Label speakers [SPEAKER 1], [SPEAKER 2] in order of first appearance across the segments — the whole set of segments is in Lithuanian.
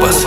[SPEAKER 1] klubas.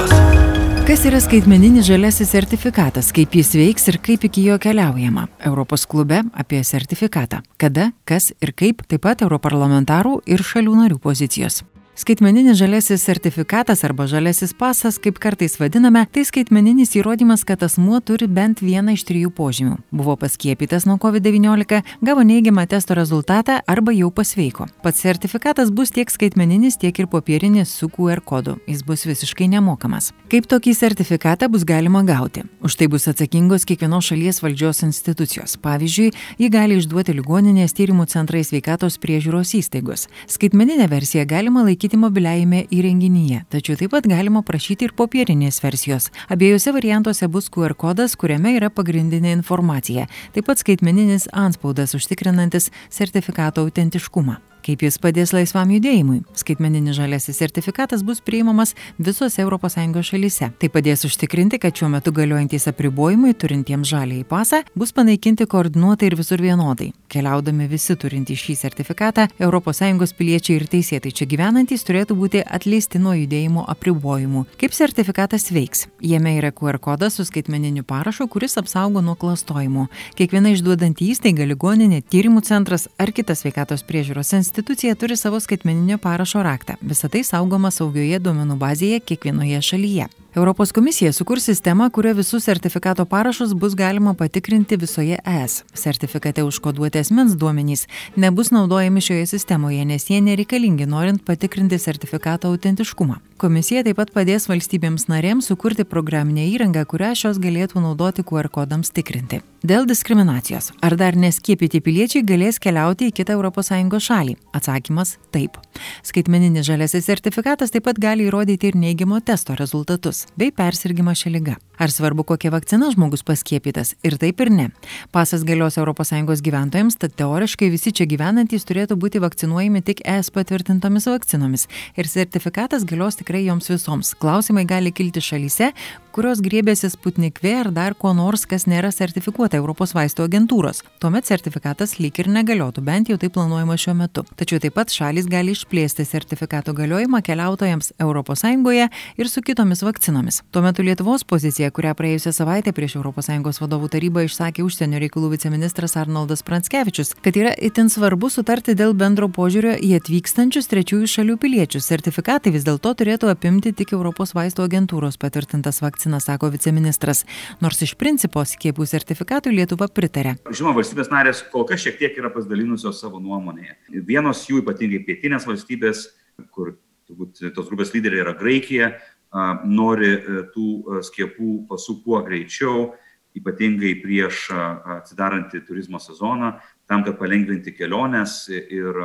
[SPEAKER 2] Kas yra skaitmeninis žalesis sertifikatas, kaip jis veiks ir kaip iki jo keliaujama? Europos klube apie sertifikatą. Kada, kas ir kaip, taip pat europarlamentarų ir šalių narių pozicijos. Skaitmeninis žalesis sertifikatas arba žalesis pasas, kaip kartais vadiname, tai skaitmeninis įrodymas, kad asmuo turi bent vieną iš trijų požymių. Buvo paskiepytas nuo COVID-19, gavo neigiamą testo rezultatą arba jau pasveiko. Pats sertifikatas bus tiek skaitmeninis, tiek ir popierinis su QR kodu. Jis bus visiškai nemokamas. Kaip tokį sertifikatą bus galima gauti? Už tai bus atsakingos kiekvienos šalies valdžios institucijos. Pavyzdžiui, jį gali išduoti ligoninės tyrimų centrai sveikatos priežiūros įstaigos. Skaitmeninę versiją galima laikyti laikyti mobiliajame įrenginyje, tačiau taip pat galima prašyti ir popierinės versijos. Abiejose variantuose bus QR kodas, kuriame yra pagrindinė informacija, taip pat skaitmeninis anspaudas užtikrinantis sertifikato autentiškumą. Kaip jis padės laisvam judėjimui? Skaitmeninis žaliasis sertifikatas bus priimamas visose ES šalyse. Tai padės užtikrinti, kad šiuo metu galiojantys apribojimai turintiems žaliai pasą bus panaikinti koordinuotai ir visur vienodai. Keliaudami visi turintys šį sertifikatą, ES piliečiai ir teisėtai čia gyvenantys turėtų būti atleisti nuo judėjimo apribojimų. Kaip sertifikatas veiks? Jame yra QR kodas su skaitmeniniu parašu, kuris apsaugo nuo klastojimo. Kiekviena išduodanti įstaiga, ligoninė, tyrimų centras ar kitas sveikatos priežiūros institucija institucija turi savo skaitmeninio parašo raktą. Visą tai saugoma saugioje duomenų bazėje kiekvienoje šalyje. Europos komisija sukurs sistemą, kurio visus sertifikato parašus bus galima patikrinti visoje ES. Sertifikate užkoduoti asmens duomenys nebus naudojami šioje sistemoje, nes jie nereikalingi norint patikrinti sertifikato autentiškumą. Komisija taip pat padės valstybėms narėms sukurti programinę įrangą, kurią šios galėtų naudoti QR kodams tikrinti. Dėl diskriminacijos. Ar dar neskiepyti piliečiai galės keliauti į kitą ES šalį? Atsakymas - taip. Skaitmeninis žaliasis sertifikatas taip pat gali įrodyti ir neigiamo testo rezultatus bei persirgymą šią ligą. Ar svarbu, kokia vakcina žmogus paskiepytas? Ir taip ir ne. Pasas galios ES gyventojams, tad teoriškai visi čia gyvenantys turėtų būti vakcinuojami tik ES patvirtintomis vakcinomis. Ir sertifikatas galios tikrai joms visoms. Klausimai gali kilti šalyse, kurios griebėsi Sputnik V ar dar ko nors, kas nėra sertifikuota Europos vaistų agentūros. Tuomet sertifikatas lyg ir negaliotų, bent jau tai planuojama šiuo metu. Tačiau taip pat šalis gali išplėsti sertifikato galiojimą keliautojams ES ir su kitomis vakcinomis. Tuo metu Lietuvos pozicija, kurią praėjusią savaitę prieš ES vadovų tarybą išsakė užsienio reikalų viceministras Arnoldas Pranskevičius, kad yra itin svarbu sutarti dėl bendro požiūrio į atvykstančius trečiųjų šalių piliečius. Sertifikatai vis dėlto turėtų apimti tik Europos vaistų agentūros patvirtintas vakcinas vakciną, sako viceministras. Nors iš principo skiepų sertifikatui Lietuva pritarė.
[SPEAKER 3] Žinoma, valstybės narės kol kas šiek tiek yra pasidalinusios savo nuomonėje. Vienos jų, ypatingai pietinės valstybės, kur turbūt tos grupės lyderiai yra Graikija, nori e, tų e, skiepų pasų kuo greičiau, ypatingai prieš atsidarantį turizmo sezoną, tam, kad palengvinti keliones ir,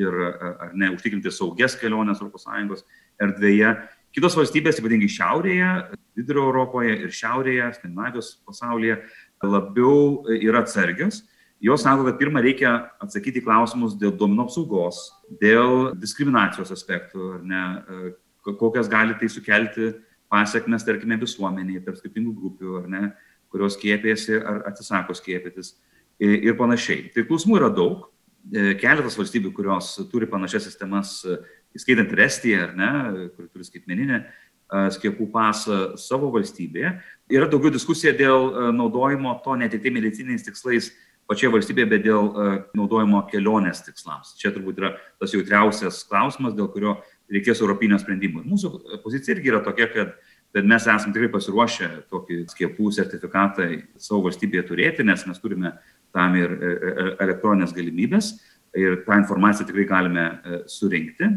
[SPEAKER 3] ir ar ne, užtikrinti saugias keliones ES erdvėje. Kitos valstybės, ypatingai šiaurėje, vidurio Europoje ir šiaurėje, Skandinavijos pasaulyje, labiau yra atsargios. Jos sako, kad pirmą reikia atsakyti klausimus dėl duomenų apsaugos, dėl diskriminacijos aspektų, ar ne, kokias gali tai sukelti pasiekmes, tarkime, visuomeniai, tarp skirtingų grupių, ar ne, kurios skiepėsi ar atsisako skiepytis ir panašiai. Tai klausimų yra daug. Keletas valstybių, kurios turi panašias sistemas, įskaitant ir Estiją, ar ne, kuri turi skaitmeninę skiepų pasą savo valstybėje. Yra daugiau diskusija dėl naudojimo to ne tik tai medicininiais tikslais pačioje valstybėje, bet dėl naudojimo kelionės tikslams. Čia turbūt yra tas jautriausias klausimas, dėl kurio reikės europinio sprendimo. Mūsų pozicija irgi yra tokia, kad bet mes esame tikrai pasiruošę tokį skiepų sertifikatą savo valstybėje turėti, nes mes turime tam ir e, e, elektroninės galimybės ir tą informaciją tikrai galime e, surinkti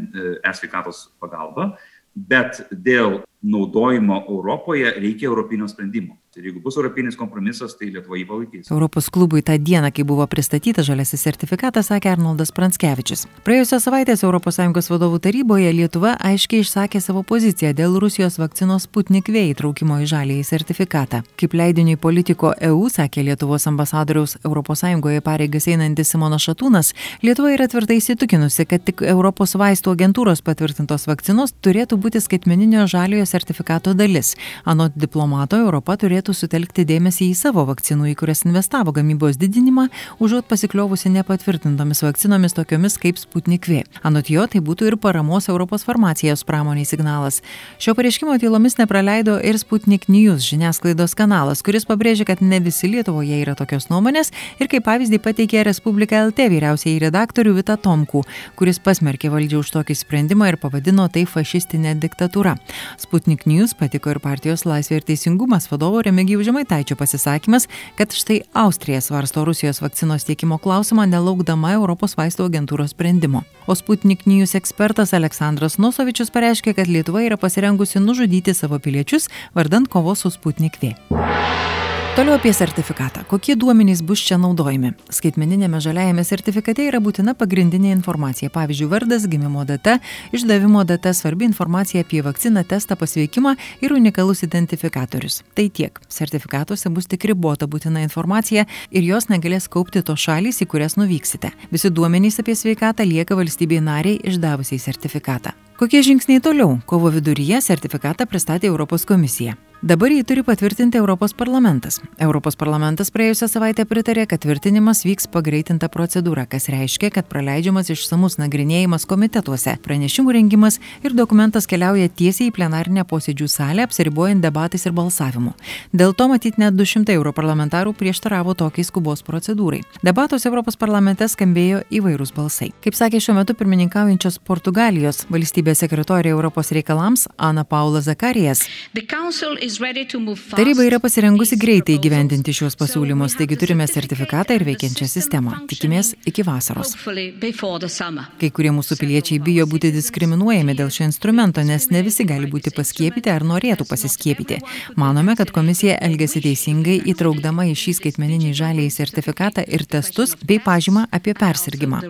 [SPEAKER 3] e-sveikatos pagalba, bet dėl naudojimo Europoje reikia europinio sprendimo. Ir jeigu bus europinis kompromisas, tai Lietuva jį palaikys.
[SPEAKER 2] Europos klubui tą dieną, kai buvo pristatytas žaliasis sertifikatas, sakė Arnoldas Pranskevičius. Praėjusios savaitės ES vadovų taryboje Lietuva aiškiai išsakė savo poziciją dėl Rusijos vakcinos Sputnik V įtraukimo į žalįjį sertifikatą. Kaip leidiniui politiko EU sakė Lietuvos ambasadoriaus ES pareigas einantis Simonas Šatūnas, Lietuva yra tvirtai įsitikinusi, kad tik Europos vaistų agentūros patvirtintos vakcinos turėtų būti skaitmeninio žaliojo sertifikato dalis. Anot diplomato, Europa turėtų sutelkti dėmesį į savo vakcinų, į kurias investavo gamybos didinimą, užuot pasikliovusi nepatvirtintomis vakcinomis tokiomis kaip Sputnik V. Anot jo, tai būtų ir paramos Europos farmacijos pramoniai signalas. Šio pareiškimo tylomis nepraleido ir Sputnik News žiniasklaidos kanalas, kuris pabrėžė, kad ne visi Lietuvoje yra tokios nuomonės ir kaip pavyzdį pateikė Respublika LT vyriausiai redaktorių Vita Tomkų, kuris pasmerkė valdžią už tokį sprendimą ir pavadino tai fašistinė diktatūra. Sputnik News patiko ir partijos Laisvė ir Teisingumas vadovo Remigijų Žemaitaičio pasisakymas, kad štai Austrija svarsto Rusijos vakcinos tiekimo klausimą nelaukdama Europos vaistų agentūros sprendimo. O Sputnik News ekspertas Aleksandras Nosovičius pareiškė, kad Lietuva yra pasirengusi nužudyti savo piliečius vardant kovos su Sputnik V. Toliau apie sertifikatą. Kokie duomenys bus čia naudojami? Skaitmeninėme žaliajame sertifikate yra būtina pagrindinė informacija. Pavyzdžiui, vardas, gimimo data, išdavimo data, svarbi informacija apie vakciną, testą, pasveikimą ir unikalus identifikatorius. Tai tiek. Sertifikatuose bus tik ribota būtina informacija ir jos negalės kaupti tos šalys, į kurias nuvyksite. Visi duomenys apie sveikatą lieka valstybei nariai išdavusiai sertifikatą. Kokie žingsniai toliau? Kovo viduryje sertifikatą pristatė Europos komisija. Dabar jį turi patvirtinti Europos parlamentas. Europos parlamentas praėjusią savaitę pritarė, kad tvirtinimas vyks pagreitinta procedūra, kas reiškia, kad praleidžiamas išsamus nagrinėjimas komitetuose, pranešimų rengimas ir dokumentas keliauja tiesiai į plenarinę posėdžių salę, apsiribuojant debatais ir balsavimu. Dėl to matyt net 200 europarlamentarų prieštaravo tokiai skubos procedūrai. Debatuose Europos parlamente skambėjo įvairūs balsai. Kaip sakė šiuo metu pirmininkaujančios Portugalijos valstybės sekretorė Europos reikalams Ana Paula Zakarijas. Taryba yra pasirengusi greitai įgyvendinti šios pasiūlymus, taigi turime sertifikatą ir veikiančią sistemą. Tikimės iki vasaros. Kai kurie mūsų piliečiai bijo būti diskriminuojami dėl šio instrumento, nes ne visi gali būti paskiepyti ar norėtų pasiskiepyti. Manome, kad komisija elgesi teisingai įtraukdama į šį skaitmeninį žalį sertifikatą ir testus bei pažymą apie persirgymą.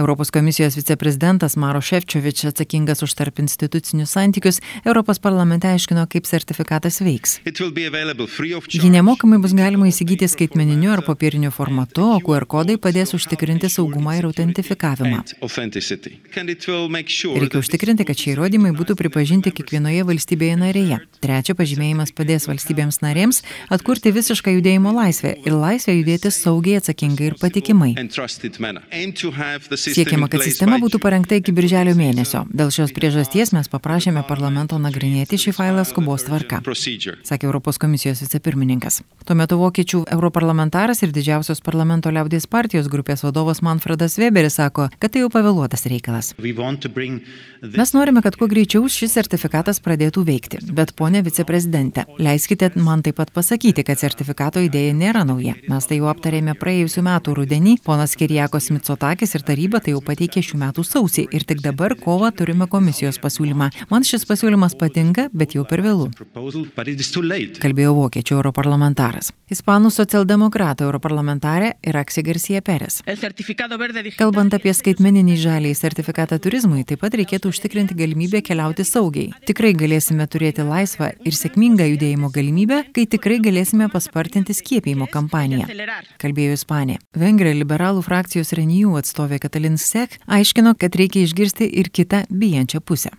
[SPEAKER 2] Europos komisijos viceprezidentas Maro Ševčiovič atsakingas už tarp institucinius santykius Europos parlamente aiškino, kaip sertifikatas veiks. Jį nemokamai bus galima įsigyti skaitmeniniu ar popieriniu formatu, o QR kodai padės užtikrinti saugumą ir autentifikavimą. Reikia užtikrinti, kad šie įrodymai būtų pripažinti kiekvienoje valstybėje narėje. Trečia, pažymėjimas padės valstybėms narėms atkurti visišką judėjimo laisvę ir laisvę judėti saugiai, atsakingai ir patikimai. Siekiama, kad sistema būtų parengta iki birželio mėnesio. Dėl šios priežasties mes paprašėme parlamento nagrinėti šį failą skubos tvarka, sakė Europos komisijos vicepirmininkas. Tuo metu vokiečių europarlamentaras ir didžiausios parlamento liaudės partijos grupės vadovas Manfredas Weberis sako, kad tai jau pavėluotas reikalas. Mes norime, kad kuo greičiau šis sertifikatas pradėtų veikti, bet ponė viceprezidente, leiskite man taip pat pasakyti, kad sertifikato idėja nėra nauja. Mes tai jau aptarėme praėjusiu metu rudenį, ponas Kirijakos Mitsotakis ir taryba tai jau pateikė šių metų sausį ir tik dabar kovą turime komisijos pasiūlymą. Man šis pasiūlymas patinka, bet jau per vėlų. Kalbėjo vokiečių europarlamentaras. Ispanų socialdemokratų europarlamentarė Iraksi Garcia Perez. Kalbant apie skaitmeninį žalį sertifikatą turizmui, taip pat reikėtų užtikrinti galimybę keliauti saugiai. Tikrai galėsime turėti laisvą ir sėkmingą judėjimo galimybę, kai tikrai galėsime paspartinti skiepijimo kampaniją. Kalbėjo Ispanė. Vengrija liberalų frakcijos Renijų atstovė Katalin Sek aiškino, kad reikia išgirsti ir kitą bijančią pusę.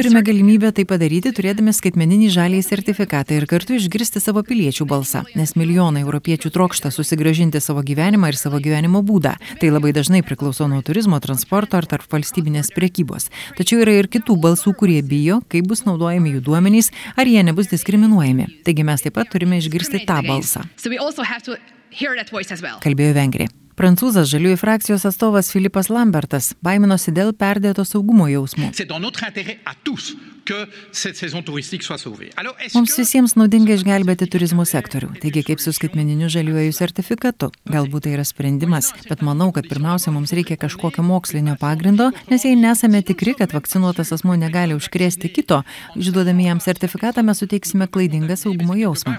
[SPEAKER 2] Turime galimybę tai padaryti, turėdami skaitmeninį žalį sertifikatą ir kartu išgirsti savo piliečių piliečių balsą, nes milijonai europiečių trokšta susigražinti savo gyvenimą ir savo gyvenimo būdą. Tai labai dažnai priklauso nuo turizmo, transporto ar tarp valstybinės priekybos. Tačiau yra ir kitų balsų, kurie bijo, kaip bus naudojami jų duomenys, ar jie nebus diskriminuojami. Taigi mes taip pat turime išgirsti tą balsą. Kalbėjo Vengrija. Prancūzas žaliųjų frakcijos atstovas Filipas Lambertas baiminosi dėl perdėto saugumo jausmo. Mums visiems naudinga išgelbėti turizmo sektorių, taigi kaip su skaitmeniniu žaliuoju sertifikatu. Galbūt tai yra sprendimas, bet manau, kad pirmiausia mums reikia kažkokio mokslinio pagrindo, nes jei nesame tikri, kad vakcinuotas asmo negali užkrėsti kito, išduodami jam sertifikatą mes suteiksime klaidingą saugumo jausmą.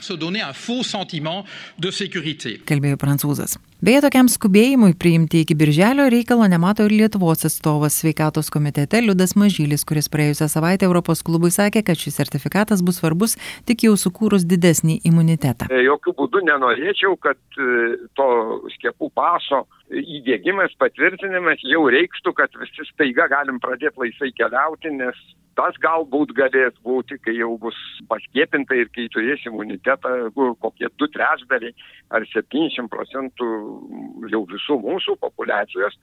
[SPEAKER 2] Kalbėjo prancūzas. Beje, tokiam skubėjimui priimti iki birželio reikalo nemato ir Lietuvos atstovas sveikatos komitete Liudas Mažylis, kuris praėjusią savaitę Europos klubui sakė, kad šis sertifikatas bus svarbus tik jau sukūrus didesnį imunitetą.
[SPEAKER 1] Jokių būdų nenorėčiau, kad e, to skiepų paso įdėgymas, patvirtinimas jau reikštų, kad visi staiga galim pradėti laisvai keliauti, nes tas galbūt galės būti, kai jau bus paskiepinta ir kai turės imunitetą, kokie du trečdaliai ar 70 procentų jau visų mūsų populacijos,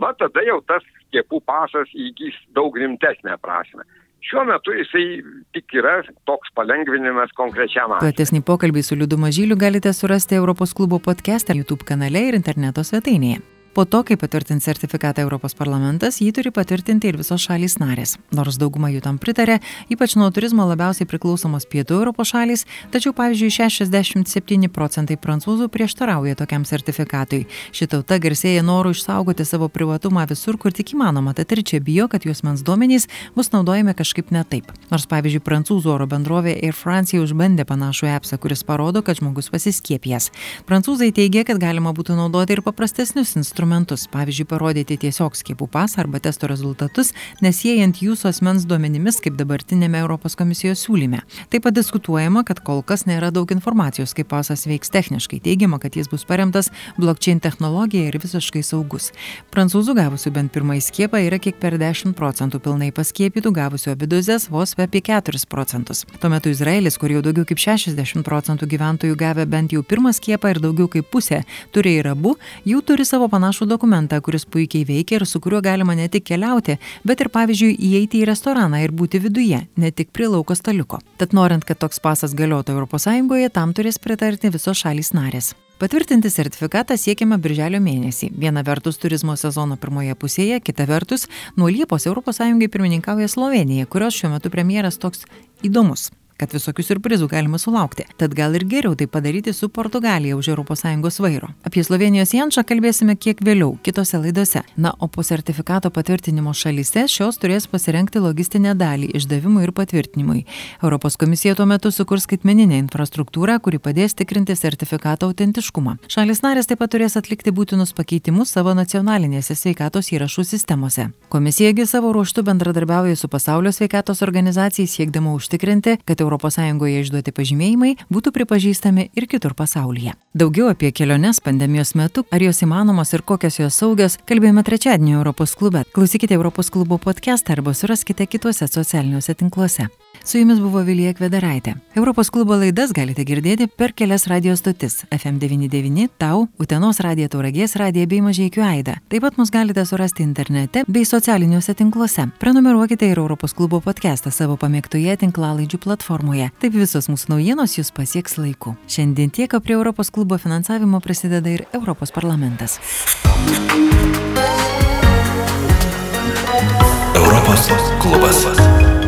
[SPEAKER 1] va tada jau tas skiepų pasas įgys daug rimtesnę prasme. Šiuo metu jisai tik yra toks palengvinimas konkrečiam.
[SPEAKER 2] Platesnį pokalbį su Liudu Mažyliu galite surasti Europos klubo podcast'e, YouTube kanale ir interneto svetainėje. Po to, kai patvirtins sertifikatą Europos parlamentas, jį turi patvirtinti ir visos šalys narės. Nors dauguma jų tam pritarė, ypač nuo turizmo labiausiai priklausomos pietų Europos šalys, tačiau pavyzdžiui 67 procentai prancūzų prieštarauja tokiam sertifikatui. Ši tauta garsėja noru išsaugoti savo privatumą visur, kur tik įmanoma, tad ir čia bijo, kad jos mens duomenys bus naudojami kažkaip ne taip. Nors pavyzdžiui prancūzų oro bendrovė Air France užbandė panašų appsą, kuris parodo, kad žmogus pasiskiepijęs. Prancūzai teigia, kad galima būtų naudoti ir paprastesnius instrumentus instrumentus, pavyzdžiui, parodyti tiesiog skiepų pasą arba testo rezultatus, nesiejant jų su asmens duomenimis, kaip dabartinėme Europos komisijos siūlyme. Taip pat diskutuojama, kad kol kas nėra daug informacijos, kaip pasas veiks techniškai. Teigiama, kad jis bus paremtas blockchain technologija ir visiškai saugus. Prancūzų gavusių bent pirmąjį skiepą yra kiek per 10 procentų, pilnai paskiepytų gavusių abi dozes vos apie 4 procentus. Tuo metu Izraelis, kur jau daugiau kaip 60 procentų gyventojų gavę bent jau pirmą skiepą ir daugiau kaip pusė turi ir abu, jau turi savo panašų panašų dokumentą, kuris puikiai veikia ir su kuriuo galima ne tik keliauti, bet ir pavyzdžiui įeiti į restoraną ir būti viduje, ne tik prie lauko staliuko. Tad norint, kad toks pasas galiotų ES, tam turės pritarti visos šalys narės. Patvirtinti sertifikatą siekiama birželio mėnesį. Viena vertus turizmo sezono pirmoje pusėje, kita vertus nuo Liepos ES pirmininkauja Slovenija, kurios šiuo metu premjeras toks įdomus kad visokių surprizų galima sulaukti. Tad gal ir geriau tai padaryti su Portugalija už ES vairo. Apie Slovenijos Janšą kalbėsime kiek vėliau, kitose laidose. Na, o po sertifikato patvirtinimo šalyse šios turės pasirengti logistinę dalį išdavimui ir patvirtinimui. Europos komisija tuo metu sukurs skaitmeninę infrastruktūrą, kuri padės tikrinti sertifikato autentiškumą. Šalis narės taip pat turės atlikti būtinus pakeitimus savo nacionalinėse sveikatos įrašų sistemose. Komisijagi savo ruoštų bendradarbiauja su pasaulio sveikatos organizacijai siekdama užtikrinti, kad ES išduoti pažymėjimai būtų pripažįstami ir kitur pasaulyje. Daugiau apie keliones pandemijos metu, ar jos įmanomos ir kokios jos saugios, kalbėjome trečiadienį Europos klube. Klausykite Europos klubo podcast arba suraskite kituose socialiniuose tinkluose. Su jumis buvo Vilija Kvedaraitė. Europos klubo laidas galite girdėti per kelias radio stotis - FM99, Tau, Utenos radija Tauragės radija bei Mažiekių Aida. Taip pat mus galite surasti internete bei socialiniuose tinkluose. Prenumeruokite ir Europos klubo podcastą savo pamėgtoje tinklalaidžių platformoje. Taip visos mūsų naujienos jūs pasieks laiku. Šiandien tiek, o prie Europos klubo finansavimo prisideda ir Europos parlamentas. Europos klubas.